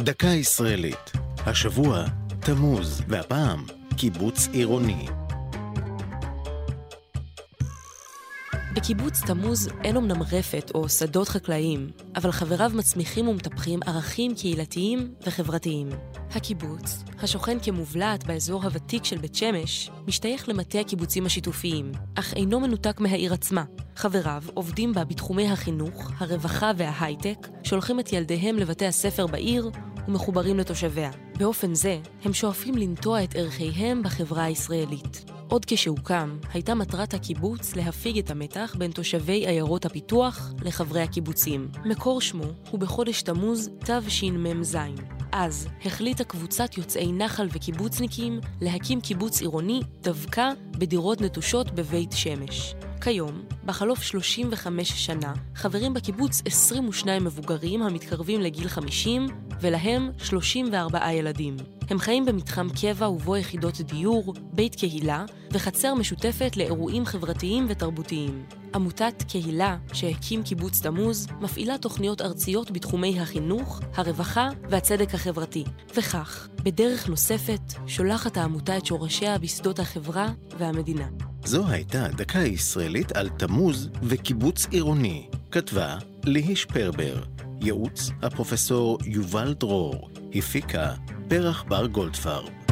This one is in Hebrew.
דקה ישראלית. השבוע, תמוז, והפעם, קיבוץ עירוני. בקיבוץ תמוז אין אמנם רפת או שדות חקלאיים, אבל חבריו מצמיחים ומטפחים ערכים קהילתיים וחברתיים. הקיבוץ, השוכן כמובלעת באזור הוותיק של בית שמש, משתייך למטה הקיבוצים השיתופיים, אך אינו מנותק מהעיר עצמה. חבריו עובדים בה בתחומי החינוך, הרווחה וההייטק, שולחים את ילדיהם לבתי הספר בעיר ומחוברים לתושביה. באופן זה, הם שואפים לנטוע את ערכיהם בחברה הישראלית. עוד כשהוקם, הייתה מטרת הקיבוץ להפיג את המתח בין תושבי עיירות הפיתוח לחברי הקיבוצים. מקור שמו הוא בחודש תמוז תשמ"ז. אז החליטה קבוצת יוצאי נחל וקיבוצניקים להקים קיבוץ עירוני דווקא בדירות נטושות בבית שמש. כיום, בחלוף 35 שנה, חברים בקיבוץ 22 מבוגרים המתקרבים לגיל 50, ולהם 34 ילדים. הם חיים במתחם קבע ובו יחידות דיור, בית קהילה וחצר משותפת לאירועים חברתיים ותרבותיים. עמותת קהילה, שהקים קיבוץ תמוז, מפעילה תוכניות ארציות בתחומי החינוך, הרווחה והצדק החברתי. וכך, בדרך נוספת, שולחת העמותה את שורשיה בשדות החברה והמדינה. זו הייתה דקה ישראלית על תמוז וקיבוץ עירוני. כתבה ליהי שפרבר. ייעוץ הפרופסור יובל דרור. הפיקה פרח בר גולדפרב.